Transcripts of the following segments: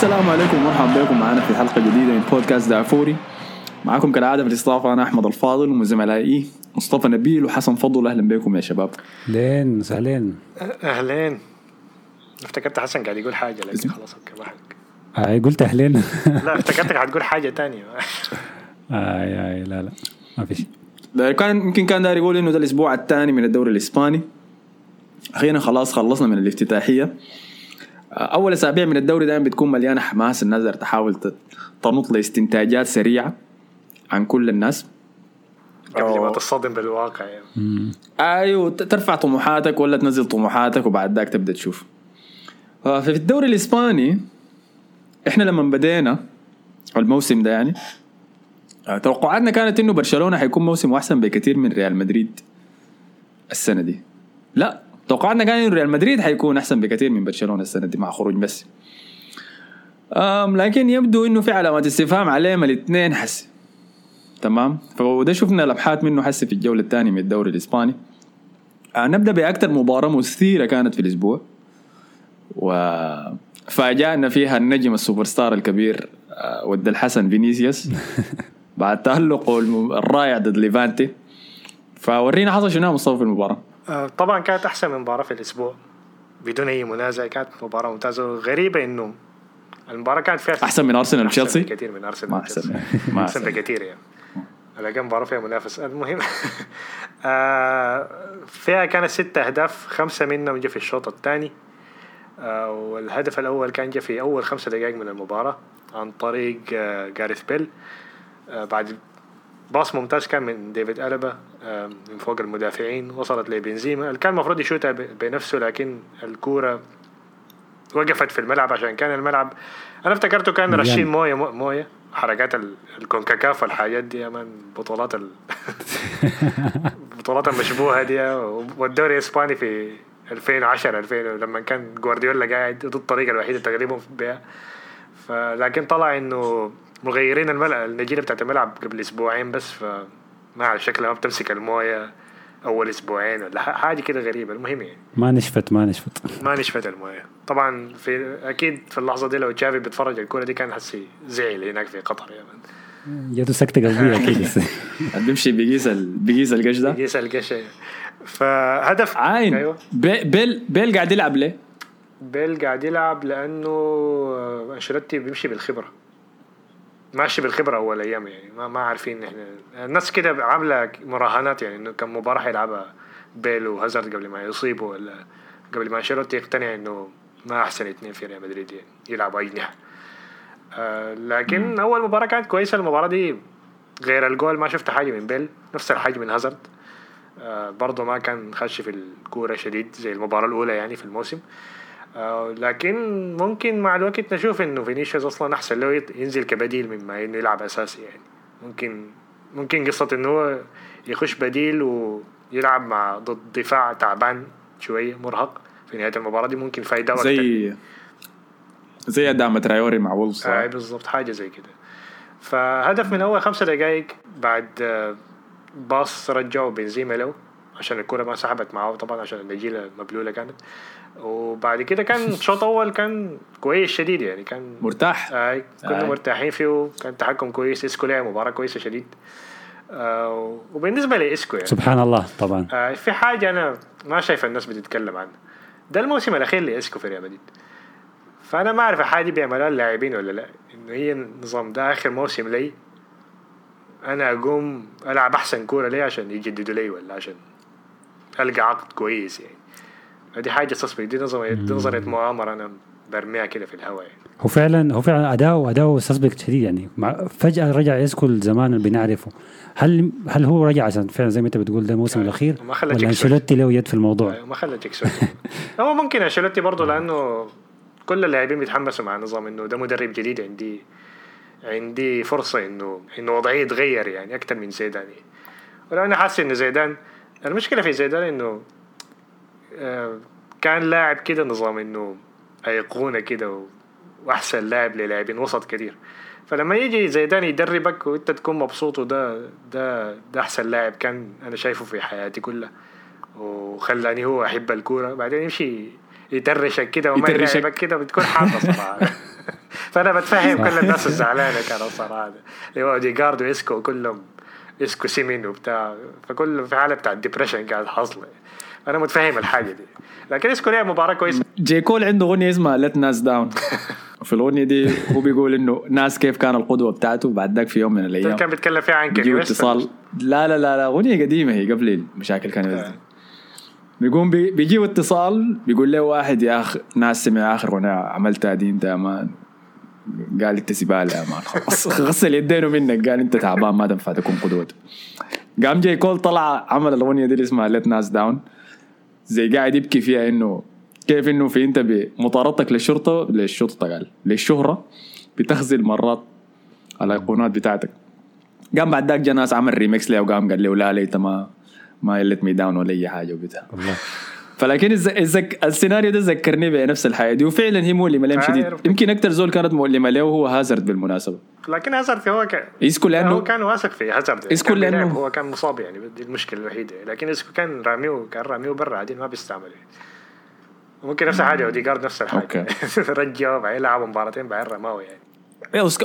السلام عليكم ومرحبا بكم معنا في حلقة جديدة من بودكاست دافوري معكم كالعادة في الاستضافة أنا أحمد الفاضل وزملائي مصطفى نبيل وحسن فضل. أهلا بكم يا شباب. لين وسهلين أهلين. افتكرت حسن قاعد يقول حاجة لكن خلاص أوكي ما حق آه قلت أهلين. لا افتكرتك حتقول حاجة تانية. آه آه لا لا ما في شيء. كان يمكن كان داير يقول إنه ده الأسبوع الثاني من الدوري الإسباني. أخيرا خلاص خلصنا من الافتتاحية. أول أسابيع من الدوري دائما بتكون مليانة حماس الناس تحاول تنط لاستنتاجات سريعة عن كل الناس قبل ما. تصطدم بالواقع يعني. أيوه ترفع طموحاتك ولا تنزل طموحاتك وبعد ذاك تبدأ تشوف آه، ففي الدوري الإسباني إحنا لما بدينا الموسم ده يعني آه، توقعاتنا كانت إنه برشلونة حيكون موسم أحسن بكثير من ريال مدريد السنة دي لا توقعاتنا كان انه ريال مدريد حيكون أحسن بكثير من برشلونة السنة دي مع خروج ميسي. أم لكن يبدو إنه في علامات استفهام عليهم الاثنين حسي. تمام؟ فده شفنا لمحات منه حسي في الجولة الثانية من الدوري الإسباني. آه نبدأ بأكثر مباراة مثيرة كانت في الأسبوع. وفاجأنا فيها النجم السوبر ستار الكبير آه ود الحسن فينيسيوس. بعد تألقه الرائع ضد ليفانتي. فورينا حصل شنو مصطفى في المباراة؟ طبعا كانت أحسن من مباراة في الأسبوع بدون أي منازع كانت مباراة ممتازة وغريبة انه المباراة كانت فيها أحسن من أرسنال وتشيلسي؟ بكثير من أرسنال ما. أحسن. ما أحسن. بكثير يعني. لكن مباراة فيها منافس. المهم آه، فيها كانت ست أهداف خمسة منهم جا في الشوط الثاني. آه، والهدف الأول كان جا في أول خمسة دقائق من المباراة عن طريق آه، جاريث بيل. آه، بعد باص ممتاز كان من ديفيد ألبا من فوق المدافعين وصلت لبنزيما اللي كان المفروض يشوتها بنفسه لكن الكورة وقفت في الملعب عشان كان الملعب. أنا افتكرته كان. رشين موية مو- موية. حركات ال- الكونكاكاف والحاجات دي يا مان بطولات ال... البطولات المشبوهة دي. والدوري الإسباني في 2010 2000 لما كان جوارديولا قاعد ضد الطريقة الوحيدة تغلبهم بها فلكن طلع إنه مغيرين الملعب النجيله بتاعت الملعب قبل أسبوعين بس فما على شكلها ما بتمسك الموية أول أسبوعين ولا حاجة كده غريبة. المهم يعني. ما نشفت ما نشفت. ما نشفت الموية. طبعا في أكيد في اللحظة دي لو تشافي بيتفرج الكورة دي كان حسي زعل هناك في قطر يا مان. جاته سكتة قلبية أكيد. بيمشي بيقيس. بيقيس القش ده؟ يجي يسال قشة فهدف عاين أيوه. بي- بيل بيل قاعد يلعب ليه؟ بيل قاعد يلعب لأنه آه، أنشيلوتي بيمشي بالخبرة. ماشي بالخبرة أول أيام يعني ما ما عارفين إحنا. الناس كده عاملة مراهنات يعني إنه كم مباراة حيلعبها بيل وهازارد قبل ما يصيبوا ولا قبل ما أنشيلوتي يقتنع إنه ما أحسن اثنين في ريال مدريد يعني يلعبوا أجنحة. آه لكن أول مباراة كانت كويسة المباراة دي غير الجول ما شفت حاجة من بيل نفس الحجم من هازارد. آه برضه ما كان خش في الكورة شديد زي المباراة الأولى يعني في الموسم. آه لكن ممكن مع الوقت نشوف إنه فينيسيوس أصلا أحسن له ينزل كبديل مما انه يلعب أساسي يعني. ممكن ممكن قصة إنه هو يخش بديل ويلعب مع ضد دفاع تعبان شوية مرهق في نهاية المباراة دي ممكن فايدة. زي زي أداء تراوري مع وولفز آه بالضبط حاجة زي كده. فهدف من أول خمسة دقايق بعد آه، باص رجعوا بنزيما له عشان الكرة ما سحبت معاه طبعا عشان النجيلة مبلولة كانت. وبعد كده كان الشوط أول كان كويس شديد يعني كان مرتاح. آه كنا آه. مرتاحين فيه كان تحكم كويس إسكو لعب مباراة كويسة شديد. آه وبالنسبة لإسكو يعني. سبحان الله طبعا. آه في حاجة أنا ما شايف الناس بتتكلم عنها. ده الموسم الأخير لإسكو في ريال مدريد. فأنا ما أعرف الحاجة دي بيعملوها اللاعبين ولا لا. إنه هي النظام ده آخر موسم لي أنا أقوم ألعب أحسن كورة ليه عشان يجددوا لي ولا عشان ألقى عقد كويس يعني. دي حاجة تصبح دي نظرية دي نظرية مؤامرة. أنا برميها كده في الهواء. يعني. هو فعلا هو فعلا أداؤه أداؤه suspect شديد يعني. فجأة رجع إسكو الزمان اللي بنعرفه. هل هل هو رجع عشان فعلا زي ما أنت بتقول ده الموسم الأخير؟ ما خلى ولا جيكسون. أنشيلوتي له يد في الموضوع؟ ما خلى جيكسون هو ممكن أنشيلوتي برضه لأنه كل اللاعبين بيتحمسوا مع النظام إنه ده مدرب جديد. عندي عندي فرصة انه إنه وضعية يتغير يعني أكثر من زيدان. يعني. ولو أنا حاسس إنه زيدان المشكلة في زيدان إنه آه، كان لاعب كده نظام إنه ايقونه كده وأحسن لاعب للاعبين وسط كتير. فلما يجي زيدان يدربك وأنت تكون مبسوط وده ده ده أحسن لاعب كان أنا شايفه في حياتي كلها. وخلاني هو أحب الكورة. بعدين يمشي ي trash ك كده وما. يلعبك كده بتكون حاطة صراحة. فأنا بتفهم كل الناس الزعلانة كانوا صراحة. اللي هو أوديجارد وإسكو كلهم إسكو سيمين وبتاع. فكله في حالة بتاع ال depression قاعد حاصلة. أنا متفهم الحاجة دي. لكن اسكو لعب مباراة كويسة. جي كول عنده أغنية اسمها Let Nas Down في الأغنية دي هو بيقول إنه ناس كيف كان القدوة بتاعته بعد ذاك في يوم من الأيام. كان بيتكلم فيها عن كيني اتصال. لا لا لا لا أغنية قديمة هي قبل المشاكل كان يوزن. بيقوم بي- بيجيب اتصال بيقول له واحد يا أخ ناس سمع آخر أغنية عملتها دي أنت يا man. قال أنت زباله يا man. خلاص غسل يدينه منك. قال أنت تعبان ما تنفع تكون قدوته قام جاي كول طلع عمل الأغنية دي اللي اسمها Let Nas Down زي قاعد يبكي فيها إنه كيف إنه في أنت بمطاردتك للشرطه للشرطة قال للشهرة بتخزل مرات الايقونات بتاعتك. قام بعد ذاك جا ناس عمل ريميكس ليه وقام قال له لا let ما ما let me down ولا أي حاجة وبتاع. فلكن الز... الزك... السيناريو ده ذكرني بنفس الحياة دي وفعلا هي مؤلمة لهم شديد. يمكن أكثر زول كانت مؤلمة له هو هازارد بالمناسبة لكن هازارد هو كان إسكو هو لأنه كان واثق في هازارد كان بيلعب، لأنه- هو كان مصاب يعني دي المشكلة الوحيدة لكن اسكو كان راميو كان راميو برا عادي ما بيستعمل. ممكن نفس الحاجة اوديجارد نفس الحاجة. رجعه بعدين لعبوا مباراتين بعدين رماه يعني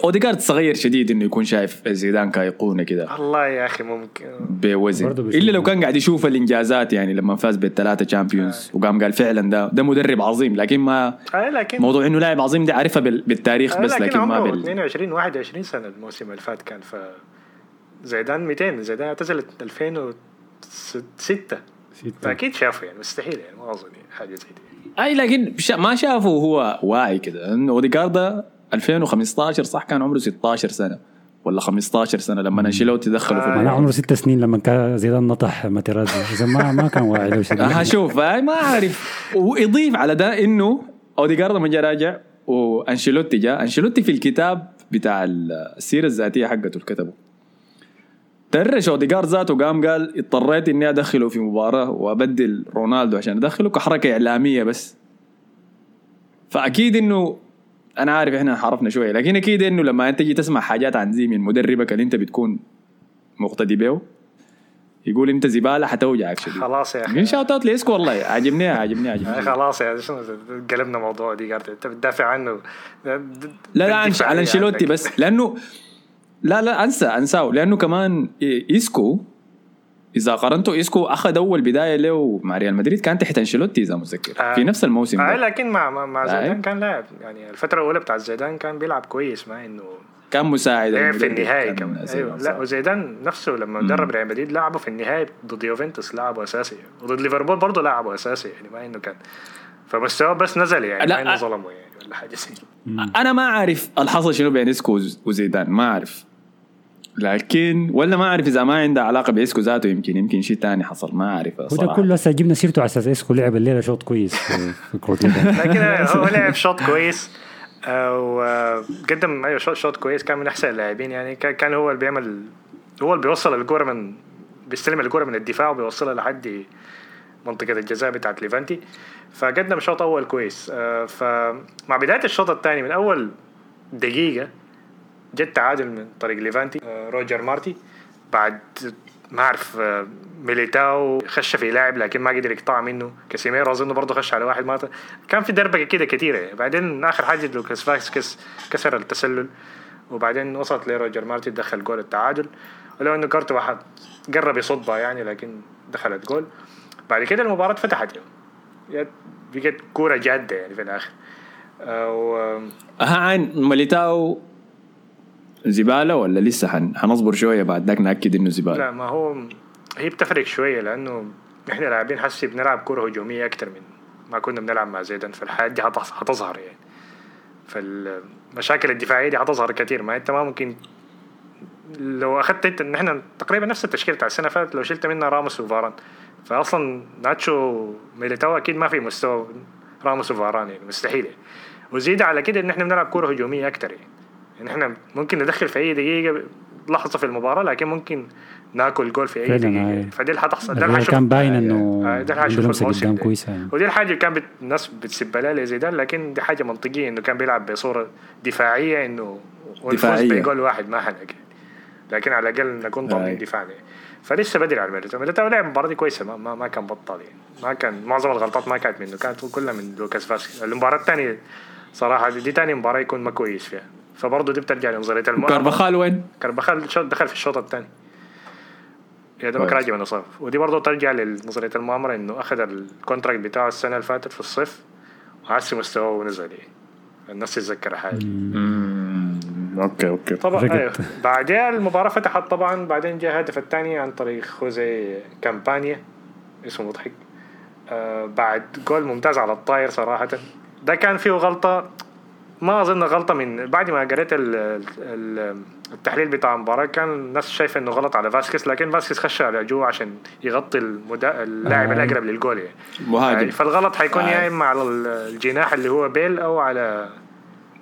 اوديجارد صغير شديد إنه يكون شايف زيدان كايقونه كده. الله يا أخي ممكن. بوزن. إلا لو كان قاعد يشوف الإنجازات يعني لما فاز بالثلاثة Champions وقام قال فعلا ده ده مدرب عظيم لكن ما آه لكن موضوع إنه لاعب عظيم دي عارفها بال- بالتاريخ آه بس لكن ما عمره بال. 22 21 سنة الموسم اللي فات كان ف زيدان 200 زيدان اعتزل 2006 ستة. فأكيد شافه يعني مستحيل يعني ما أظن حاجة زي دي. أي لكن ما شافه هو واعي كده. انه اوديجارد ده 2015 صح كان عمره 16 سنة. ولا 15 سنة لما انشيلوتي دخلوا في آه. أنا الموضوع. عمره ست سنين لما كان زيدان نطح ماتيرازي. إذا ما ما كان واعي له شيء. ها شوف هاي ما أعرف. ويضيف على ده إنه اوديجارد لما جاء راجع وأنشيلوتي جاء أنشيلوتي في الكتاب بتاع السيرة الذاتية حقته اللي كتبه. trash اوديجارد ذاته قام قال اضطريت إني أدخله في مباراة وأبدل رونالدو عشان أدخله كحركة إعلامية بس. فأكيد إنه أنا عارف إحنا حرفنا شوية لكن أكيد إنه لما أنت تجي تسمع حاجات عن زي من مدربك اللي أنت بتكون مقتدي به يقول أنت زبالة حتوجعك شديد خلاص يا أخي. من shout out لإسكو والله عجبني آه عجبني خلاص يا شنو قلبنا موضوع أوديجارد أنت بتدافع عنه. لا لا عن على أنشيلوتي بس لأنه لا لا أنسى أنساه لأنه كمان إيسكو إذا قارنته إيسكو أخذ أول بداية له مع ريال مدريد كان تحت أنشيلوتي إذا متذكر. آه. في نفس الموسم آه لكن مع مع, آه. زيدان كان لاعب. يعني الفترة الأولى بتاعت زيدان كان بيلعب كويس ما إنه كان مساعد لعب في النهائي كمان. أيوه. لا. وزيدان نفسه لما درب ريال مدريد لعبه في النهائي ضد يوفنتوس لعبه أساسي. وضد ليفربول برضه لعبه أساسي يعني ما إنه كان. فمستواه بس نزل يعني لا، ما إنه آه. ظلمه يعني ولا حاجة زي أنا ما أعرف الحصل شنو بين اسكو وزيدان ما أعرف. لكن ولا ما أعرف إذا ما عنده علاقة باسكو ذاته يمكن يمكن شيء تاني حصل ما أعرف وده صراحة. كله هسه جبنا سيرته على أساس اسكو لعب الليلة شوط كويس في كره. لكن هو لعب شوط كويس آه، وقدم أيوه شوط كويس كان من أحسن اللاعبين يعني. كان كان هو اللي بيعمل هو اللي بيوصل الكورة من بيستلم الكورة من الدفاع وبيوصلها لحد منطقة الجزاء بتاعت ليفانتي. فقدم شوط أول كويس آه، فمع بداية الشوط الثاني من أول دقيقة جت تعادل من طريق ليفانتي آه، روجر مارتي. بعد ما أعرف آه، ميليتاو خش في لاعب لكن ما قدر يقطع منه. كاسيميرو أظن برضه خش على واحد ما كان في دربكة كده كثيره يعني. بعدين آخر حاجة لوكاس فاسكس كسر التسلل. وبعدين وصلت لروجر مارتي دخل جول التعادل. ولو إنه كارت واحد قرب يصدها يعني لكن دخلت جول. بعد كده المباراة فتحت. يعني بقت كورة جادة يعني في الآخر. آه، و- ها عين ماليتاو زبالة ولا لسه حن... حنصبر شوية بعد؟ ذاك ناكد إنه زبالة. لا ما هو هي بتفرق شوية لأنه إحنا لاعبين حسي بنلعب كرة هجومية أكتر من ما كنا بنلعب مع زيدان فالحياة دي هتظهر يعني. فالمشاكل الدفاعية دي هتظهر كثير ما أنت ما ممكن لو أخذت انت ان إحنا تقريبا نفس التشكيلة بتاع السنة فاتت لو شلت منها راموس وفاران. فاصلا ناتشو ميليتاو أكيد ما في مستوى راموس وفاران يعني مستحيل يعني. وزيد على كده إن إحنا بنلعب كوره هجومية أكتر يعني. يعني إحنا ممكن ندخل في أي دقيقة لحظة في المباراة لكن ممكن ناكل جول في أي دقيقة. يعني. فدي اللي حتحصل ده اللي كان باين إنه آه، ده اللي الموسم ده. كويسة يعني ودي الحاجة اللي كان بت... الناس بتسب لها لزيدان لكن دي حاجة منطقية إنه كان بيلعب بصورة دفاعية إنه ونفوز دفاعية. بجول واحد ما حنق يعني. لكن على الأقل نكون. ضامنين دفاعنا يعني. فلسه بدري على ميليتاو ميليتاو لعب المباراة دي كويسة ما, ما, ما كان بطال يعني ما كان معظم الغلطات ما كانت منه كانت كلها من لوكاس فاسكيز المباراة الثانية صراحة دي, دي تاني مباراة يكون ما كويس فيها فبرضه دي بترجع لنظرية المؤامره كاربخال وين؟ كربخال دخل في الشوط الثاني. يا دوبك. راجع من الإصابة. ودي برضه ترجع لنظرية المؤامرة إنه أخذ ال contract بتاعه السنة اللي فاتت في الصيف وحسي مستواه ونزل يعني. الناس تتذكر حاجة okay okay. طبعا. أيوه. بعدين المباراة فتحت طبعا بعدين جاء الهدف الثاني عن طريق خوزي كامبانيا اسمه مضحك. آه بعد جول ممتاز على الطاير صراحة. ده كان فيه غلطة ما أظن غلطة من بعد ما قريت ال ال التحليل بتاع المباراه كان الناس شايفة إنه غلط على فاسكيز لكن فاسكيز خش على جوا عشان يغطي المدا... اللاعب آه. الأقرب للجول يعني. مهاجم. يعني فالغلط حيكون آه. يا إما على الجناح اللي هو بيل أو على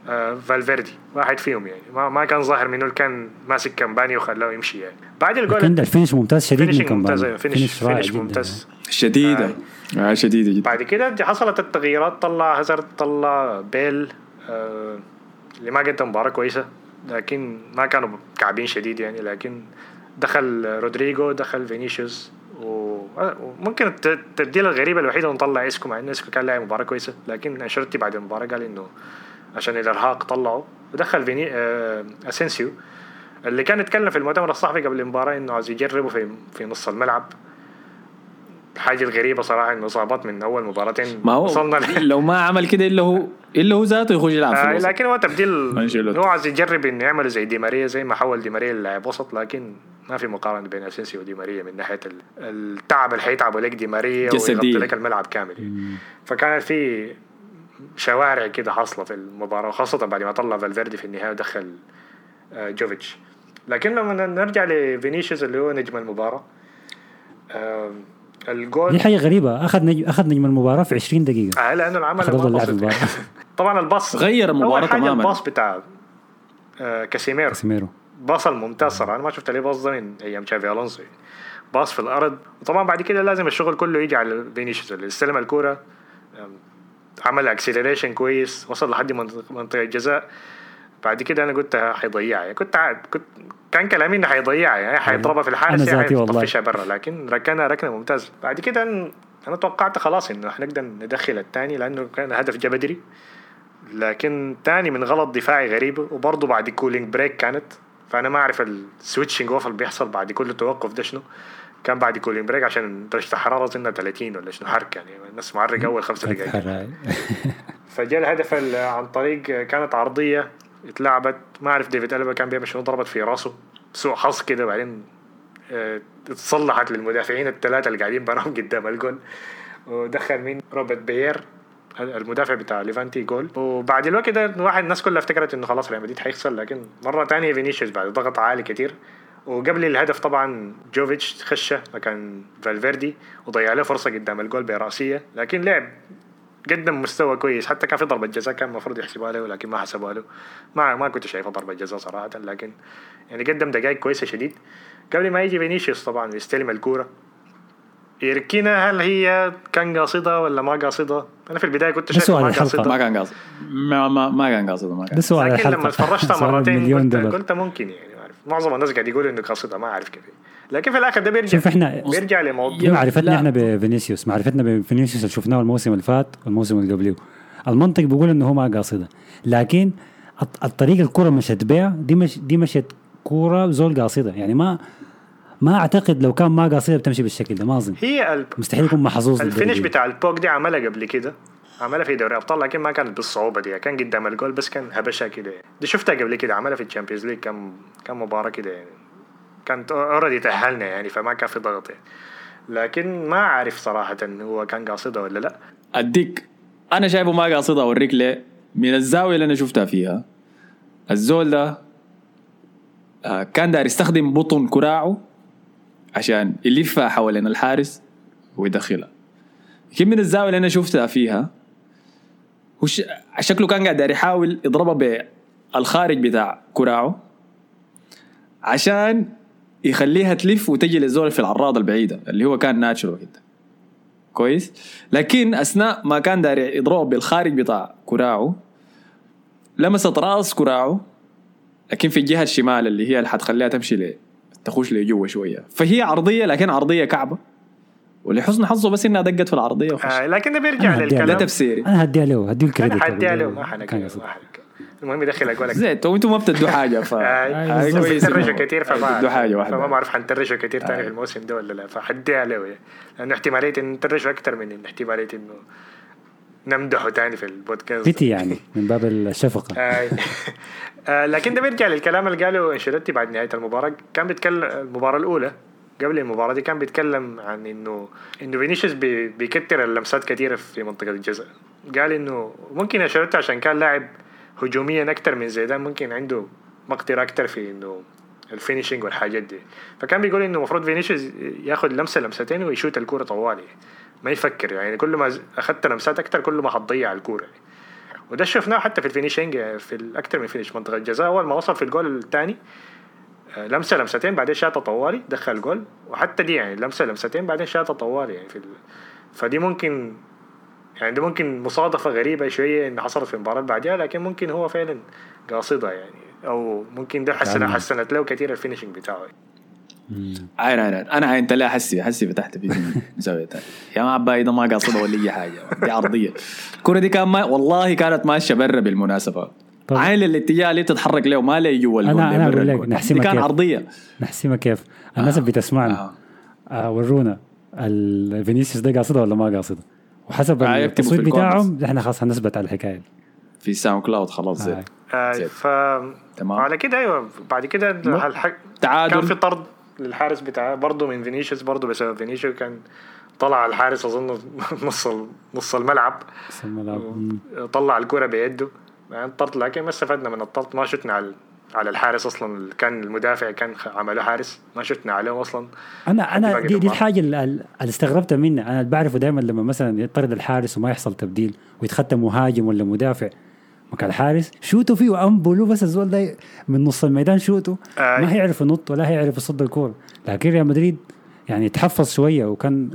آه، فالفيردي واحد فيهم يعني. ما, ما كان ظاهر منه اللي كان ماسك كامباني وخلاه يمشي يعني. بعد الجول ال finish ممتاز شديد من ممتاز كمباني. أيوة، finish finish. ممتاز. شديدة. آه. شديدة جدا. بعد كده حصلت التغييرات طلع هازارد طلع بيل. آه اللي ما قدم مباراة كويسة لكن ما كانوا كعبين شديد يعني لكن دخل رودريجو دخل فينيسيوس وممكن الت- التبديل الغريبة الوحيدة إنه طلع إسكو مع إنه إسكو كان لاعب مباراة كويسة لكن أنشيلوتي بعد المباراة قال إنه عشان الإرهاق طلعه ودخل فيني آه أسينسيو اللي كان يتكلم في المؤتمر الصحفي قبل المباراة إنه عايز يجربه في في نص الملعب. الحاجة الغريبة صراحة إنه اصابات من أول مباراتين ما هو وصلنا ل- لو ما عمل كده إلا هو إلا هو ذاته يخش يلعب في آه لكن هو تبديل. هو عايز يجرب إنه يعمله زي دي ماريا زي ما حول دي ماريا للاعب وسط لكن ما في مقارنة بين أسينسيو ودي ماريا من ناحية ال- التعب اللي حيتعبوا لك دي ماريا. ويغطي لك الملعب كامل يعني. فكانت في شوارع كده حاصلة في المباراة وخاصة بعد ما طلع فالفيردي في النهاية ودخل آه، جوفيتش لكن لما نرجع لفينيسيوس اللي هو نجم المباراة آه، الجول. دي حاجة غريبة. أخذ نجم أخذ نجم المباراة في 20 دقيقة. آه لأنه العمل. المباراة. طبعا ال pass غير حاجة تماماً. ال pass بتاع آه كاسيميرو. كاسيميرو. pass الممتاز صراحة أنا ما شفت عليه pass ده من أيام تشابي ألونسو. pass في الأرض. وطبعا بعد كده لازم الشغل كله يجي على فينيسيوس اللي استلم الكورة. عمل acceleration كويس. وصل لحد منطقه منطقة الجزاء. بعد كده أنا قلت حيضيعها يعني كنت عاد كنت كان كلامي إنه حيضيعها يعني حيضربها في الحارس أنا يعني. حيطفشها برا لكن ركنها ركنه ممتازه بعد كده أنا توقعت خلاص إنه حنقدر ندخل الثاني لأنه كان هدف جا بدري لكن تاني من غلط دفاعي غريب وبرضه بعد cooling break كانت. فأنا ما أعرف ال switching off اللي بيحصل بعد كل توقف ده شنو. كان بعد cooling break عشان درجه الحراره زلنا 30 ولا شنو حرك يعني. الناس معرق أول خمسة دقائق. فجاء الهدف ال- عن طريق كانت عرضية. اتلعبت. ما أعرف ديفيد ألابا كان بيعمل شنو ضربت في راسه. سوء حظ كده بعدين آه، اتصلحت للمدافعين الثلاثه اللي قاعدين براهم قدام الجول ودخل مين؟ روبرت بيير المدافع بتاع ليفانتي جول. وبعد الوقت ده واحد الناس كلها افتكرت إنه خلاص ريال مدريد حيخسر لكن مرة ثانية فينيسيوس بعد ضغط عالي كتير. وقبل الهدف طبعا جوفيتش خشه مكان فالفيردي وضيع له فرصة قدام الجول برأسية. لكن لعب قدم مستوى كويس. حتى كان في ضربة جزاء كان المفروض يحسبها له لكن ما حسبوها له. ما ما كنت شايفها ضربة جزاء صراحة لكن يعني قدم دقائق كويسة شديد. قبل ما يجي فينيسيوس طبعا يستلم الكورة. يركنها هل هي كان قاصدها ولا ما قاصدها؟ أنا في البداية كنت شايف ما. قاصدها ما كان قاصد. ما ما, ما كان قاصد ما كان. ده سؤال لكن لما اتفرجتها مرتين قلت, قلت ممكن يعني ما أعرف. معظم الناس قاعد يقولوا إنه قاصدها ما أعرف كيف. لكن في الآخر ده بيرجع. شوف إحنا بيرجع لموضوع. معرفتنا. إحنا بفينيسيوس معرفتنا بفينيسيوس اللي شفناه الموسم اللي فات والموسم اللي قبله المنطق بيقول إنه هو ما قاصده. لكن الط- الطريقة الكرة مشت بيها دي مش دي مشت كوره زول قاصدة. يعني ما ما أعتقد لو كان ما قاصدة بتمشي بالشكل ده ما أظن. هي مستحيل يكون محظوظ ال finish. بتاع البوك دي عملها قبل كده. عملها في دوري أبطال لكن ما كانت بالصعوبة دي. كان قدام الجول بس كان هبشها كده. يعني. دي شفتها قبل كده عملها في ال Champions League. كم كم مباراة كده يعني. كانت already تأهلنا يعني فما كان في ضغط يعني. لكن ما عارف صراحة هو كان قاصدها ولا لا. أديك أنا شايفه ما قاصدها أوريك ليه. من الزاوية اللي أنا شفتها فيها الزول ده آه، كان داير يستخدم بطن كراعه عشان يلفها حوالين الحارس ويدخلها لكن من الزاوية اللي أنا شفتها فيها شكله كان قاعد يحاول يضربها بالخارج بتاع كراعه عشان يخليها تلف وتجي للزول في العراضة البعيدة اللي هو كان ناتشورال كده كويس؟ لكن أثناء ما كان داير يضربها بالخارج بتاع كراعه لمست رأس كراعه لكن في الجهة الشمال اللي هي اللي حتخليها تمشي ل تخش لجوا شوية. فهي عرضية لكن عرضية كعبة. ولحسن حظه بس إنها دقت في العرضية وخش. آه لكن ده بيرجع هديها ده للكلام تفسيري. أنا هديها له هديه الكريدت أنا حديها له. ما حنك المهم يدخل اجوالك زيت وأنتم ما بتدوا حاجة ف آه،. كويس كثير فما تدوا حاجة فما واحدة بعرف حنترجوا كثير تاني آه. في الموسم ده ولا لا فحديها له يعني. لأنه احتمالية انه نترجوا أكثر من احتمالية إنه نمدحه تاني في البودكاست بيتي يعني من باب الشفقة آه. آه، لكن ده بيرجع للكلام اللي قاله أنشيلوتي بعد نهاية المباراة كان بيتكلم المباراة الأولى قبل المباراة دي كان بيتكلم عن انه إنه فينيسيوس بي بيكتر اللمسات كثيره في منطقة الجزاء قال إنه ممكن أنشيلوتي عشان كان لاعب هجوميا أكثر من زيدان ممكن عنده مقدرة أكثر في إنه ال finishing والحاجات دي. فكان بيقول إنه المفروض فينيسيوس ياخذ لمسة لمستين ويشوت الكورة طوالي. ما يفكر يعني كل ما أخذت لمسات أكثر كل ما حتضيع الكورة. وده شفناه حتى في ال finishing في الاكثر من finish منطقة الجزاء أول ما وصل في الجول الثاني لمسة لمستين بعدين شاطه طوالي دخل جول. وحتى دي يعني لمسة لمستين بعدين شاطه طوالي يعني في ال... فدي ممكن يعني دي ممكن مصادفه غريبة شوية إن حصلت في المباراه اللي بعدها لكن ممكن هو فعلا قاصدها يعني. أو ممكن ده حسن يعني- حسنت له كثير الفينيشنج بتاعه. عين عين عين. أنا عينت لها حسي حسي فتحت في زاويه تانية. يا ما عباي ده ما قاصده ولا أي حاجة. دي عرضية. الكره دي كان ما والله كانت ماشية برا بالمناسبة. طب- عين للاتجاه اللي تتحرك له ما لي جوا أنا برا أقول لك. نحسمها دي كان كيف. عرضية. نحسمها كيف. الناس اللي بتسمعنا آه. آه ورونا الفينيسيوس ده قاصده ولا ما قاصده وحسب التصويت. بتاعهم إحنا خلاص هنثبت على الحكاية دي. في SoundCloud خلاص زي. آه. آه زين. ف تمام. على كده أيوه بعد كده الحق تعادل. كان في طرد للحارس بتاع برضه من فينيسيوس برضه بسبب فينيسيوس كان طلع الحارس أظن نص ال- نص الملعب بس الملعب. طلع الكرة بيده يعني الطرد لكن ما استفدنا من الطرد ما شفنا على على الحارس أصلا كان المدافع كان عمله حارس. ما شفنا عليه أصلا. أنا أنا دي, دي. الحاجة اللي, استغربتها منها أنا بعرفه دائما لما مثلا يطرد الحارس وما يحصل تبديل ويتختم مهاجم ولا مدافع مكان الحارس شوتوا فيه وانبلوا بس الزول ده من نص الميدان شوتوا. آي. ما هيعرف ينط ولا هيعرف يصد الكورة. لكن ريال مدريد يعني تحفظ شوية وكان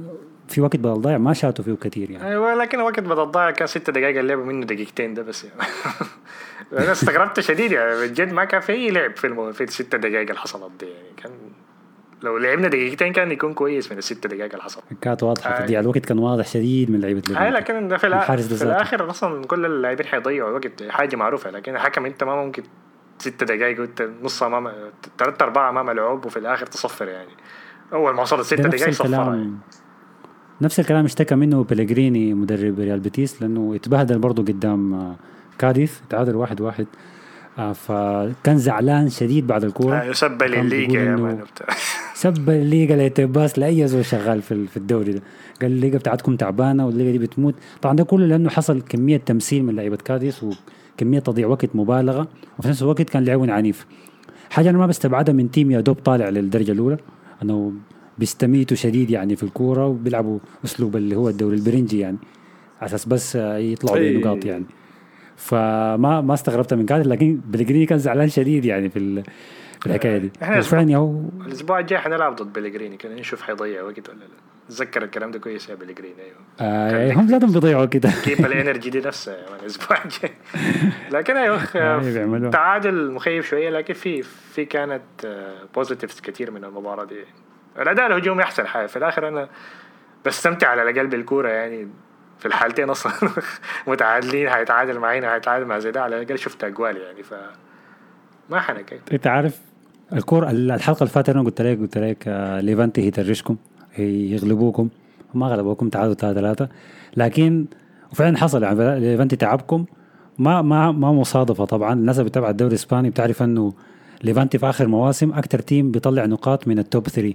في وقت بدل ضايع ما شاتوا فيه كثير يعني. أيوه لكن الوقت بدل ضايع كان ستة دقائق اللعب منه دقيقتين ده بس يعني. أنا استغربت شديد يعني بجد ما كان في اي لعب في المو... في الستة دقائق اللي حصلت دي يعني كان لو لعبنا دقيقتين كان يكون كويس من الستة دقائق اللي حصلت كانت واضحة آي. تضييع الوقت كان واضح شديد من لعيبة ليفربول لكن في, ده في. الآخر أصلا كل اللاعبين حيضيعوا وقت حاجة معروفة لكن الحكم أنت ما ممكن ستة دقائق وأنت نص أمام ثلاثة أربعة أمام العوب وفي الآخر تصفر يعني أول ما وصلت نفس دقائق صفرها يعني. نفس الكلام اشتكى منه بيليجريني مدرب ريال بيتيس لأنه اتبهدل برضه قدام آه، كاديث تعادل واحد واحد. آه، فكان زعلان شديد بعد الكورة. آه، لليجا بيقول يا man. سب الليجا لتباس لأي زول شغال في في الدوري ده. قال الليجا بتاعتكم تعبانة والليجا دي بتموت. طبعا ده كله لأنه حصل كمية تمثيل من لعيبة كاديس وكمية تضييع وقت مبالغة. وفي نفس الوقت كان لعب عنيف. حاجة أنا ما بستبعدها من team يا دوب طالع للدرجة الأولى. أنه بيستميتوا شديد يعني في الكورة وبيلعبوا أسلوب اللي هو الدوري البرنجي يعني. على أساس بس آه، يطلعوا. بنقاط يعني. فما ما استغربت من كاديس لكن بيليجريني كان زعلان شديد يعني في ال- في الحكاية دي. وفعلا هو الأسبوع الجاي حنلعب ضد بيليجريني كده نشوف حيضيع وقت ولا لا. تذكر الكلام ده كويس يا بيليجريني أيوه. آه هم ذاتهم بيضيعوا كده كيف ال energy دي نفسها man الأسبوع الجاي. لكن أيوه أيوة بيعملوها. تعادل مخيف شوية لكن في في كانت positives كتير من المباراة دي. الأداء الهجومي أحسن حاجة. في الآخر أنا بستمتع على الأقل بالكورة يعني. في الحالتين أصلا متعادلين هيتعادل معينا هيتعادل مع زيدان. على الأقل شفت أجوال يعني ف ما حنك. أنت عارف الكور الحلقة اللي فاتت أنا قلت لك قلت لك آه، ليفانتي هيترشكم هي- يغلبوكم. ما غلبوكم تعادلوا 3 3 لكن وفعلا حصل يعني ليفانتي تعبكم. ما ما ما مصادفة طبعا. الناس اللي بتتابع الدوري الإسباني بتعرف إنه ليفانتي في آخر مواسم أكثر team بيطلع نقاط من ال top 3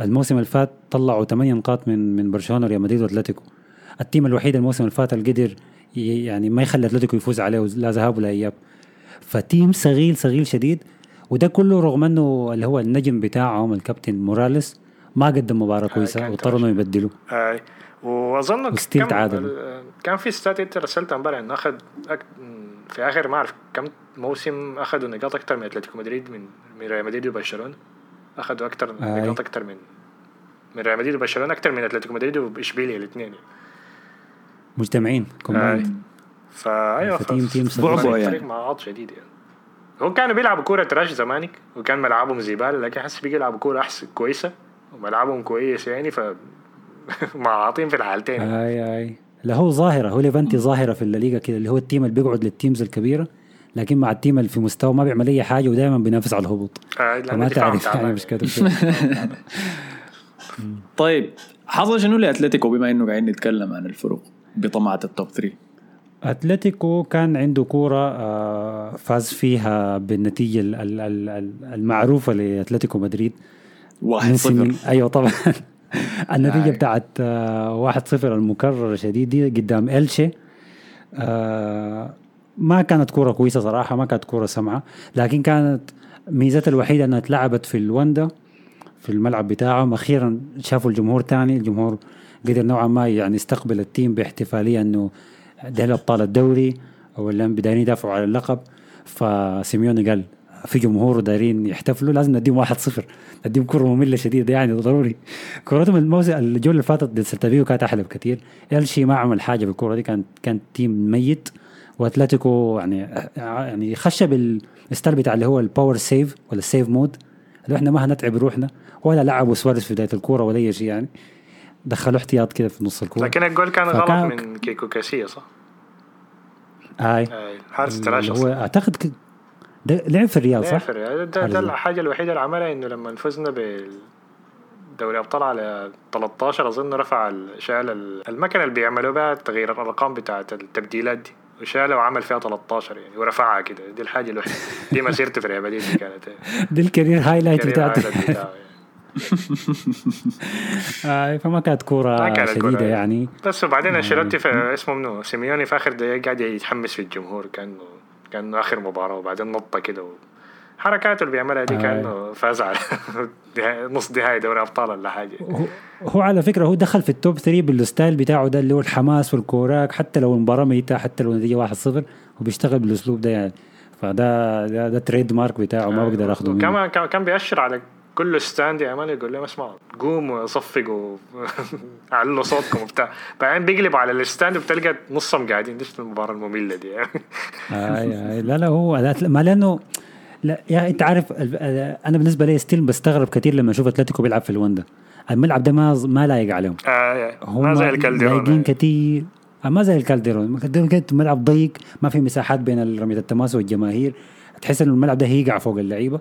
الموسم اللي فات طلعوا 8 نقاط من من برشلونة ريال مدريد وأتلتيكو. ال team الوحيد الموسم اللي فات اللي قدر يعني ما يخلي أتلتيكو يفوز عليه لا ذهاب ولا إياب. ف team صغير صغير شديد وده كله رغم إنه اللي هو النجم بتاعهم الكابتن موراليس ما قدم مباراة كويسة كان واضطروا إنهم يبدلوا وأظن و still كم- تعادل. ال- كان في stat انت رسلتها امبارح إنه أخذ أك... في آخر ما أعرف كم موسم أخذوا نقاط أكثر من أتلتيكو مدريد من من ريال مدريد وبرشلونة. أخذوا أكثر آي. نقاط أكثر من من ريال مدريد وبرشلونة أكثر من أتلتيكو مدريد وإشبيليا الاثنين. مجتمعين آي. combined فايوه ف team- team. بعبع فريق- يعني. فريق معاط شديد يعني هو كانوا بيلعبوا كورة trash زمانك وكان ملعبهم زبالة لكن حس بيجي يلعبوا كورة أحسن كويسة وملعبهم كويس يعني ف معاطين في الحالتين اي اي لا هو ظاهرة هو ليفانتي ظاهرة في الليغا كده اللي هو ال team اللي بيقعد لل teams الكبيرة لكن مع ال team اللي في مستوى ما بيعمل أي حاجة ودائما بينافس على الهبوط آه، فما الدفاع تعرف. يعني مش كاتب شيء. طيب حصل شنو لأتلتيكو بما إنه قاعدين نتكلم عن الفروق بطمعة التوب 3 أتلتيكو كان عنده كورة آه، فاز فيها بالنتيجة ال- ال- ال- ال- المعروفة لأتلتيكو مدريد. 1 من 0 سنين أيوه طبعا. النتيجة آي. بتاعت آه، 1-0 المكررة شديد دي قدام إلشي. آه، ما كانت كورة كويسة صراحة ما كانت كورة سمعة. لكن كانت ميزتها الوحيدة إنها اتلعبت في الوندا في الملعب بتاعهم. أخيرا شافوا الجمهور تاني الجمهور قدر نوعا ما يعني يستقبل ال team باحتفالية إنه ده ابطال الدوري ولا بادين يدافعوا على اللقب. فسيميوني قال في جمهور ودايرين يحتفلوا لازم نديهم 1-0 نديهم كرة مملة شديدة يعني ضروري. كورتهم الموسم الجوله اللي فاتت ضد سيلتا فيجو كانت أحلى بكثير. الشي ما عمل حاجة بالكوره دي كان كان team ميت. وأتلتيكو يعني يعني خش بال style بتاع اللي هو ال power save ولا ال save mode اللي إحنا ما هنتعب روحنا ولا لعبوا سواريز في بداية الكورة ولا أي شيء يعني. دخلوا احتياط كده في نص الكورة لكن الجول كان غلط من كيكو كاسيا صح؟ هاي اللي تلاشى هو أعتقد ك... ده لعب في الريال لا صح؟ فرق. ده, ده حارس ده. الحاجة الوحيدة اللي عملها إنه لما فزنا بالدوري أبطال على 13 أظن رفع ال- شال ال- المكنة اللي بيعملوا بها تغيير الأرقام بتاعت التبديلات دي وشالها وعمل فيها 13 يعني ورفعها كده دي الحاجة الوحيدة دي مسيرته في مدريد دي كانت دي ال career highlight بتاعته. آه فما كانت كورة شديدة. يعني. بس وبعدين أنشيلوتي في اسمه منو؟ سيميوني في آخر دقيقة قاعد يتحمس في الجمهور كانه كأنه آخر مباراة وبعدين نطة كده. حركاته اللي بيعملها دي آه. كأنه فاز على نص نهائي دوري أبطال ولا حاجة. هو, على فكرة هو دخل في ال top 3 بال style بتاعه ده اللي هو الحماس والكوراك حتى لو المباراة ميتة حتى لو النتيجه 1-0 هو بيشتغل بالأسلوب ده يعني. فده ده, ده trademark بتاعه ما بقدر آخده منه. كمان كان كان بيأشر على كل stand man يقول لهم اسمعوا قوموا صفقوا علوا صوتكم وبتاع. بعدين بيقلب على ال stand وبتلقى نصهم قاعدين. ديك المباراة المملة دي يعني؟ آي آي. لا لا هو لا ما لأنه لا يا أنت عارف أنا بالنسبة لي still بستغرب كثير لما أشوف أتلتيكو بيلعب في الوندا الملعب ده ما ما لايق عليهم. آه هم ما زي لايقين الكالديرون كثير آه، ما زي الكالديرون. الكالديرون كده ملعب ضيق ما في مساحات بين رمية التماس والجماهير. تحس إنه الملعب ده هيقع فوق اللعيبة.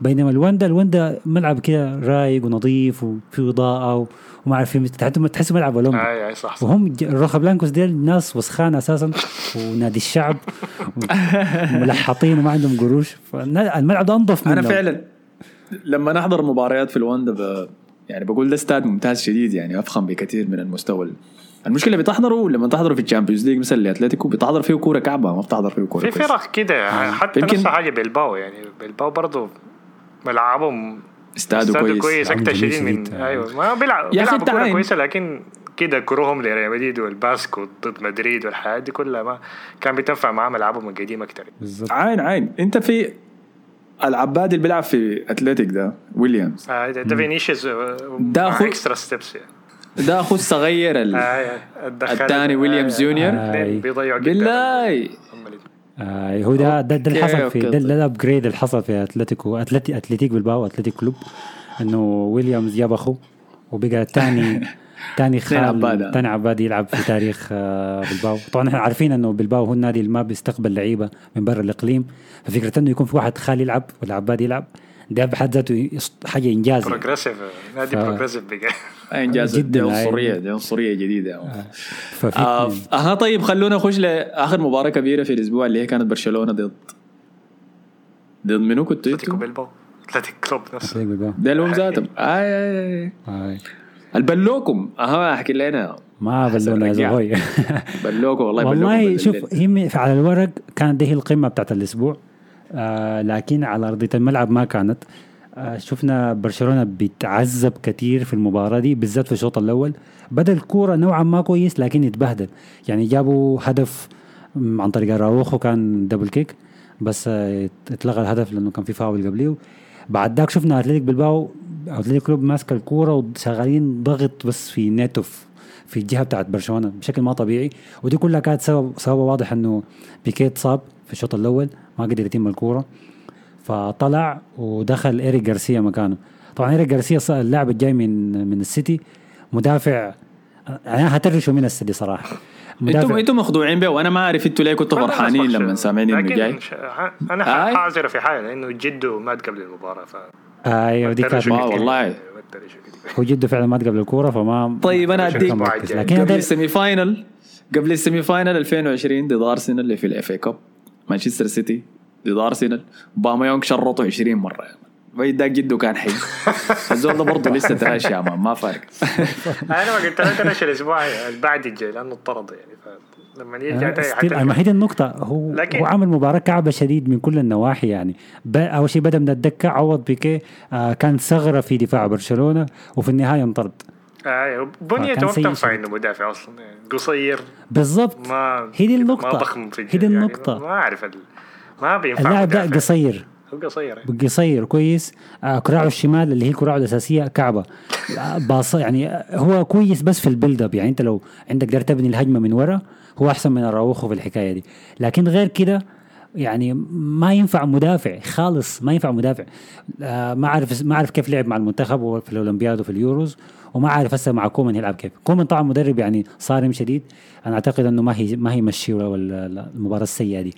بينما الوندا الوندا ملعب كده رايق ونظيف وفي اضاءه وما عارف في تحس- تحسه ملعب أولمبي. اي أي صح صح. وهم ال rojiblancos ديل ناس وسخان أساسا ونادي الشعب ملحطين وما عندهم قروش. فالملعب ده أنظف منه. أنا فعلا لما نحضر مباريات في الواندا ب... يعني بقول ده استاد ممتاز شديد يعني أفخم بكثير من المستوى ال- المشكلة بتحضروا لما تحضروا في الشامبيونز ليج مثلا لاتلتيكو بتحضر فيه كورة كعبة ما بتحضر فيه كورة في. فرق كده حتى يمكن- نفس حاجة بالباو يعني بالباو برضه ملعبهم استاده كويس, كويس أكتر جميل شديد من. أيوه. ما بيلعب بيلعبوا كوره. كويسة لكن كده كروهم لريال مدريد والباسكو ضد مدريد والحياة دي كلها ما كان بيتنفع معاه ملعبهم القديم أكتر. بالظبط. عين عين. أنت في العباد اللي بيلعب في أتلتيك ده ويليامز. آه ده فينيسيوس آه، ده أخو- اكسترا ستيبس يعني. ده اخو الصغير ال... آه الدخل- الثاني ويليامز آه، جونيور. آه. بيضيعوا جدا. بالله. آه هو ده ده, ده اللي حصل في. ده, الابجريد اللي حصل في أتلتيكو اتلتي أتلتيك بالباو أتلتيك كلوب إنه ويليامز جاب أخوه وبقى ثاني ثاني. خال ثاني عباد يلعب في تاريخ آه بالباو طبعا إحنا عارفين إنه بالباو هو النادي اللي ما بيستقبل لعيبة من برا الإقليم ففكرة إنه يكون في واحد خال يلعب ولا عباد يلعب ده بحد ذاته حاجة انجاز يعني. بروجريسيف نادي ف- بروجريسيف بقى إنجاز دي جداً، عنصرية. دي عنصرية جديدة آه اتنين. أها طيب خلونا نخش لآخر مباراة كبيرة في الأسبوع اللي هي كانت برشلونة ضد ضد منو كنتوا أتلتيكو؟ بيلباو اتلتيك كلوب نفسه ده اللي هم ذاتهم. آه. البلوكم أها احكي لنا ما بلونا يا. زهوي بلوكم والله والله بلوكم شوف بالليل. هي على الورق كانت دي هي القمة بتاعت الأسبوع آه لكن على أرضية الملعب ما كانت. آه شفنا برشلونة بيتعذب كثير في المباراة دي بالذات في الشوط الأول. بدا الكورة نوعا ما كويس لكن يتبهدل. يعني جابوا هدف عن طريق أراوخو كان double kick بس آه اتلغى الهدف لأنه كان في فاول قبليه. بعد ذاك شفنا أتلتيك بلباو أتلتيك كلوب ماسك الكورة وشغالين ضغط بس في نيتو في- في الجهة بتاعت برشلونة بشكل ما طبيعي. ودي كلها كانت سبب سبب واضح إنه بيكيت صاب في الشوط الأول. ما قدر يتم الكورة فطلع ودخل إيريك جارسيا مكانه طبعا إيريك جارسيا اللاعب الجاي من من السيتي مدافع أنا هترشوا من السدي صراحة أنتم أنتم مخدوعين بيه وأنا ما أعرف أنتوا ليه كنتوا فرحانين لما. سامعين إنه جاي أنا آي. حاعذره في حاجة لأنه جده مات قبل المباراة ف أيوه دي كانت كتير. والله. هو جده فعلا مات قبل الكورة فما طيب أنا أديك. الجاي. لكن قبل السيمي فاينل قبل السيمي فاينل 2020 ضد أرسنال اللي في الإف اي كاب مانشستر سيتي ضد أرسنال. باما يونغ شرطه 20 مرة. يا مان ويداك جده كان حي. الزول ده برضه لسه تراشي يا مان ما فارق. أنا ما قلت له ترشوا الأسبوع البعد الجاي لأنه اضطرد يعني. فلما يرجع تاني ستيل حتى- ما هي دي النقطة. هو لكن- هو عمل مباراة كعبة شديد من كل النواحي يعني. ب- أول شيء بدأ من الدكة عوض بيكي آه كان ثغرة في دفاع برشلونة وفي النهاية انطرد. أيوه بنيته فكان ما بتنفع. انه مدافع أصلا يعني قصير. بالضبط. ما هي دي ما النقطة. ضخم في هي الجسم دي يعني النقطة. ما أعرف ال... ما بينفع اللاعب ده. قصير. قصير يعني. قصير كويس. آه كراعه الشمال اللي هي كراعه الأساسية كعبة. آه باص يعني آه، هو كويس بس في البيلد اب يعني أنت لو عندك دار تبني الهجمة من ورا هو أحسن من أراوخو في الحكاية دي. لكن غير كده يعني ما ينفع مدافع خالص ما ينفع مدافع. آه ما أعرف ما أعرف كيف لعب مع المنتخب في الأولمبياد وفي اليوروز. وما عارف هسه مع كومان يلعب كيف. كومان طبعا مدرب يعني صارم شديد. أنا أعتقد إنه ما هي ما هي مشي المباراة السيئة دي.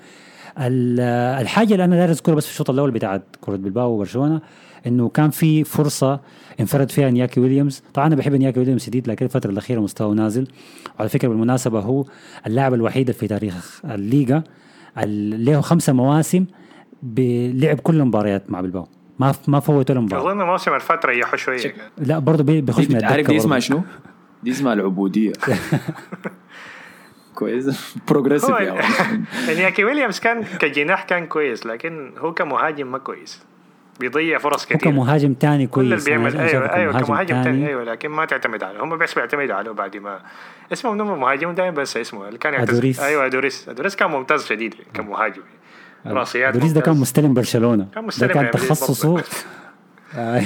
ال- الحاجة اللي أنا داير أذكرها بس في الشوط الأول بتاعت كرة بلباو وبرشلونة إنه كان في فرصة انفرد فيها إنياكي ويليامز. طبعا أنا بحب إنياكي ويليامز شديد لكن الفترة الأخيرة مستواه نازل. وعلى فكرة بالمناسبة هو اللاعب الوحيد في تاريخ الليغا اللي له خمسة مواسم بلعب كل المباريات مع بلباو. ما ما فوت ولا مباراه أظن موسم الفترة ريحوا شوية لا برضه بي- بيخش من عارف دي اسمها. شنو؟ دي اسمها العبودية. كويس. progressive هو man. إنياكي ويليامز كان كجناح كان كويس لكن هو كمهاجم ما كويس. بيضيع فرص هو كثير كمهاجم تاني كل اللي كويس. بيعمل أيوه أيوه كمهاجم تاني. ثاني أيوه لكن ما تعتمد عليه. هم بس بيعتمدوا عليه بعد ما اسمه منو مهاجم دائما بس اسمه اللي كان أدوريس. أيوه أدوريس. أدوريس كان ممتاز شديد كمهاجم. رأسيات دوريس ده كان. مستلم برشلونة. كان ده مستلم كان يعني تخصصه. آه،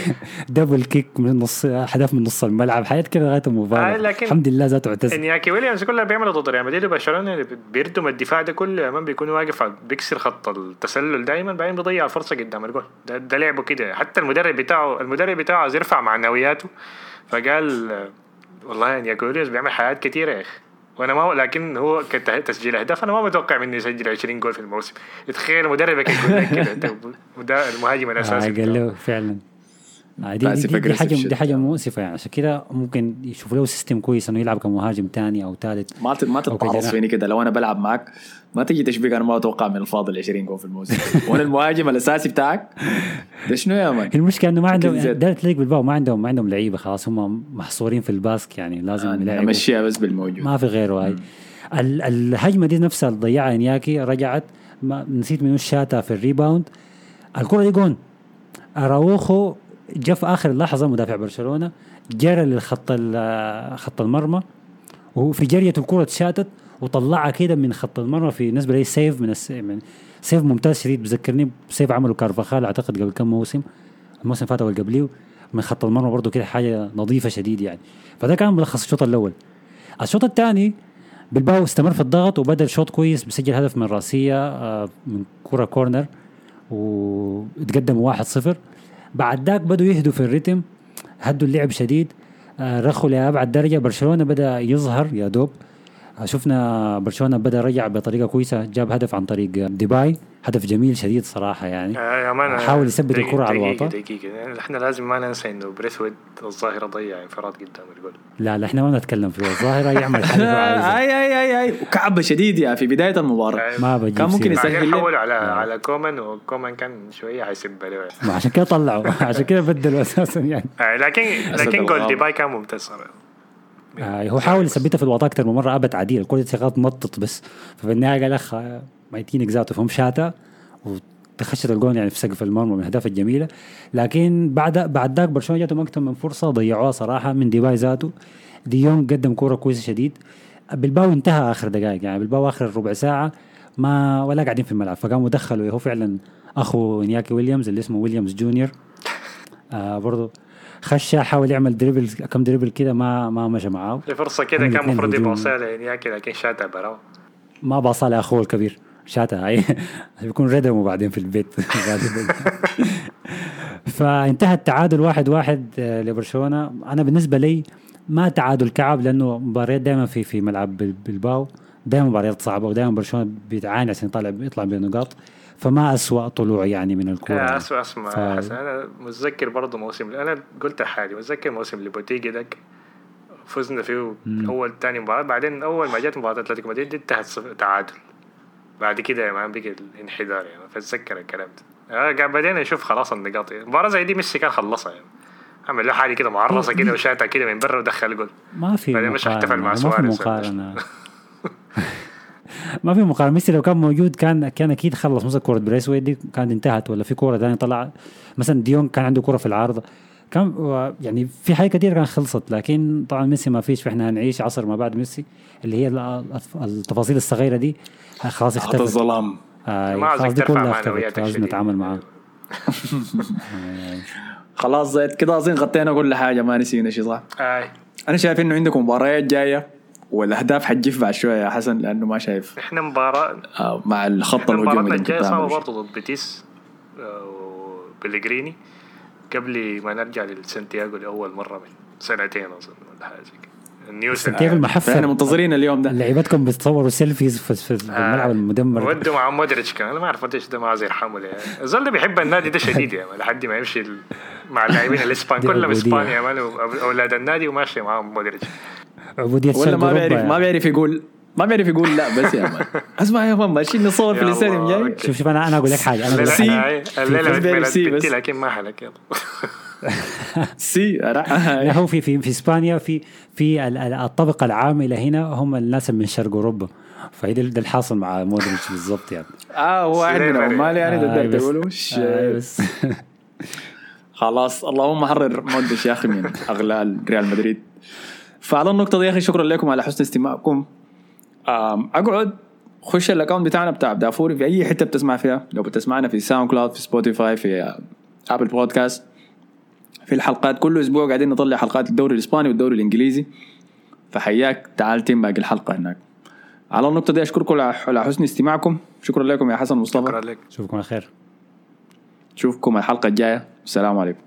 دبل كيك من نص اهداف من نص الملعب. حياة كده لغاية آه، المباراه لكن- الحمد لله ذاته اعتزل. إنياكي ويليامز كلها بيعملوا ضد ريال مدريد وبرشلونة بيردم الدفاع ده كله امام بيكون واقف بيكسر خط التسلل دايما بعدين بيضيع الفرصه قدام الجول ده, ده لعبه كده. حتى المدرب بتاعه المدرب بتاعه عايز يرفع معنوياته. فقال آه، والله إنياكي ويليامز بيعمل حاجات كتيرة يا أخي. وأنا ما لكن هو كتسجيل أهداف أنا ما متوقع منه يسجل 20 جول في الموسم. تخيل مدربك يقول لك كده. المهاجم آه الاساسي قال بتاعه. له فعلا. آه، دي, دي, دي, دي aggressive حاجة. دي حاجة مؤسفه يعني. عشان كده ممكن يشوفوا له سيستم كويس إنه يلعب كمهاجم ثاني أو ثالث ما ما تتعرض. فيني كده. لو أنا بلعب معك ما تجي تشبيك أنا ما أتوقع من الفاضل 20 جول في الموسم. وأنا المهاجم الأساسي بتاعك ده شنو يا مان؟ المشكلة إنه ما عندهم. دايرة تليق بالباو ما عندهم ما عندهم لعيبة خلاص. هم محصورين في الباسك يعني. لازم يلعبوا. أمشيها بس بالموجود. ما في غيره هاي ال- الهجمة دي نفسها اللي ضيعها إنياكي رجعت ما نسيت منو شاتها في الريباوند. الكرة دي جون. أراوخو جاء في آخر لحظة مدافع برشلونة جرى للخط خط المرمى وفي جرية الكرة اتشاتت وطلعها كده من خط المرمى في بالنسبة لي سيف من, الس... من سيف ممتاز. شديد بذكرني بسيف عمله كارفاخال أعتقد قبل كم موسم الموسم اللي فات أو اللي قبليه من خط المرمى برضه كده حاجة نظيفة شديد يعني. فده كان ملخص الشوط الأول. الشوط الثاني بلباو استمر في الضغط وبدأ الشوط كويس بسجل هدف من راسية آه، من كره كورنر وتقدموا 1-0 بعد ذاك بدوا يهدوا في الريتم هدوا اللعب شديد. آه، رخوا لأبعد درجة. برشلونة بدأ يظهر يا دوب. آه، شفنا برشلونة بدأ رجع بطريقة كويسة جاب هدف عن طريق ديباي. هدف جميل شديد صراحة يعني. آه، مان حاول يثبت الكرة على دقيقة- الواطة. دقيقة إحنا لازم ما ننسى إنه بريثويد الظاهرة ضيع انفراد قدام الجول. لا لا إحنا ما نتكلم فيه الظاهرة يعمل عايزها. آي آي آي آي. وكعبة شديد يا في بداية المباراة. ما بجيب كان ممكن. يسجل. حولوا على على كومان وكومان كان شوية حيسب له ما عشان كده طلعوا. عشان كده بدلوا أساسا يعني. آه، لكن لكن جول. ديباي كان ممتاز آه هو حاول يثبتها في الوطا أكثر من مرة ابت عديل. كل ثقات مطط بس. ففي النهاية قال أخ آه، ميتينك ذاته فهم شاتا وتخشت الجون يعني في سقف المرمى من الاهداف الجميله لكن بعد بعد ذاك برشلونة جاتهم أكثر من فرصة ضيعوها صراحة من ديباي ذاته. ديونج قدم كورة كويسة شديد. بالباو انتهى آخر دقائق يعني بالباو آخر ربع ساعة ما ولا قاعدين في الملعب. فقاموا دخلوا هو فعلا أخو إنياكي ويليامز اللي اسمه ويليامز جونيور. آه برضه خش حاول يعمل dribble كم dribble كده ما ما مشى معاه. في فرصة كده كان المفروض. يباصيها لإنياكي لكن شاتها برا و. ما باصى لأخوه الكبير. شاتها هاي. بيكون ردمه بعدين في البيت فانتهى التعادل واحد واحد آه، لبرشلونة. أنا بالنسبة لي ما تعادل كعب لأنه مباريات دائما في في ملعب بال- بلباو دائما مباريات صعبة ودائما برشلونة بيتعاني عشان يطلع يطلع بنقاط فما أسوأ طلوع يعني من الكورة. يا يعني. أسمع. اسمع ف- حسن أنا متذكر برضه موسم أنا قلت حالي متذكر موسم ليبوتيجي داك فزنا فيه أول ثاني مباراة. بعدين أول ما جت مباراة أتلتيكو مدريد دي انتهت تعادل. بعد كده يا مان بقى الانحدار يعني فاتذكر الكلام ده. آه، قاعد بعدين أشوف خلاص النقاط. يعني. مباراة زي دي ميسي كان خلصها يعني. عمل له حاجة كده معرصه كده وشاتها كده من برا ودخل جول. ما في بعدين مش احتفل مع مقارنة، ما في سواريز مقارنة. ما في مقارنة. ميسي لو كان موجود كان كان أكيد خلص. مثلا كرة بريثويت دي كانت انتهت ولا في كرة ثانية طلع مثلا دي يونغ كان عنده كرة في العارضة. كان يعني في حاجات كثير كان خلصت لكن طبعا ميسي ما فيش فإحنا هنعيش عصر ما بعد ميسي اللي هي ال- التفاصيل الصغيرة دي. خلاص هذا اختفت. الظلام. آه ما خلاص دي كلها اختفت. لازم. نتعامل معاها. خلاص زي كده اظن غطينا كل حاجة ما نسينا شيء صح؟ آي. أنا شايف إنه عندكم مباريات جاية والأهداف حتجف بعد شوية يا حسن لأنه ما شايف. إحنا مباراه آه مع الخط الهجومي مباراتنا اللي الجاية صعبة. برضه ضد بيتيس آه، وبيليغريني. قبل ما نرجع لسانتياغو لأول مرة من سنتين أظن ولا حاجة. ال new سانتياغو المحفل. فاحنا منتظرين اليوم ده. لعيبتكم بتصوروا selfies في, في, في الملعب المدمر. ودوا مع مودريتش كان أنا ما أعرف مودريتش ده ما عايز يرحمه ليه. الزول ده بيحب النادي ده شديد يا مان لحد ما يمشي مع اللاعبين الإسبان. كلهم عبودية. اسبان يا مان. وأب- أولاد النادي وماشي معاهم مودريتش. عبودية ولا ما بيعرف يعني. ما بيعرف يقول ما بيعرف يقول لا بس يا مان اسمع يا مان ماشيين نصور في الاستاديوم الله، جاي. شوف شوف أنا أنا أقول لك حاجة أنا سي. الليلة سي بس. لكن ما حلك يلا سي هو في في في إسبانيا في في ال- ال- الطبقة العامله هنا هم الناس من شرق أوروبا. فهي ده الحاصل مع مودريتش بالضبط يعني. آه هو واحد من. عمال يعني ده آه، تقوله آه،. بس. خلاص اللهم حرر مودريتش يا أخي من أغلال ريال مدريد. فعلى النقطة دي يا أخي شكرا لكم على حسن استماعكم. أقعد خش ال account بتاعنا بتاع دافوري في أي حتة بتسمع فيها. لو بتسمعنا في ساوند كلاود في سبوتيفاي في آه، ابل بودكاست في الحلقات كل أسبوع قاعدين نطلع حلقات الدوري الإسباني والدوري الإنجليزي. فحياك تعال تم باقي الحلقة هناك. على النقطة دي أشكركم على على حسن استماعكم. شكرا لكم يا حسن مصطفى. شكرا لك. اشوفكم على خير. نشوفكم الحلقة الجاية. السلام عليكم.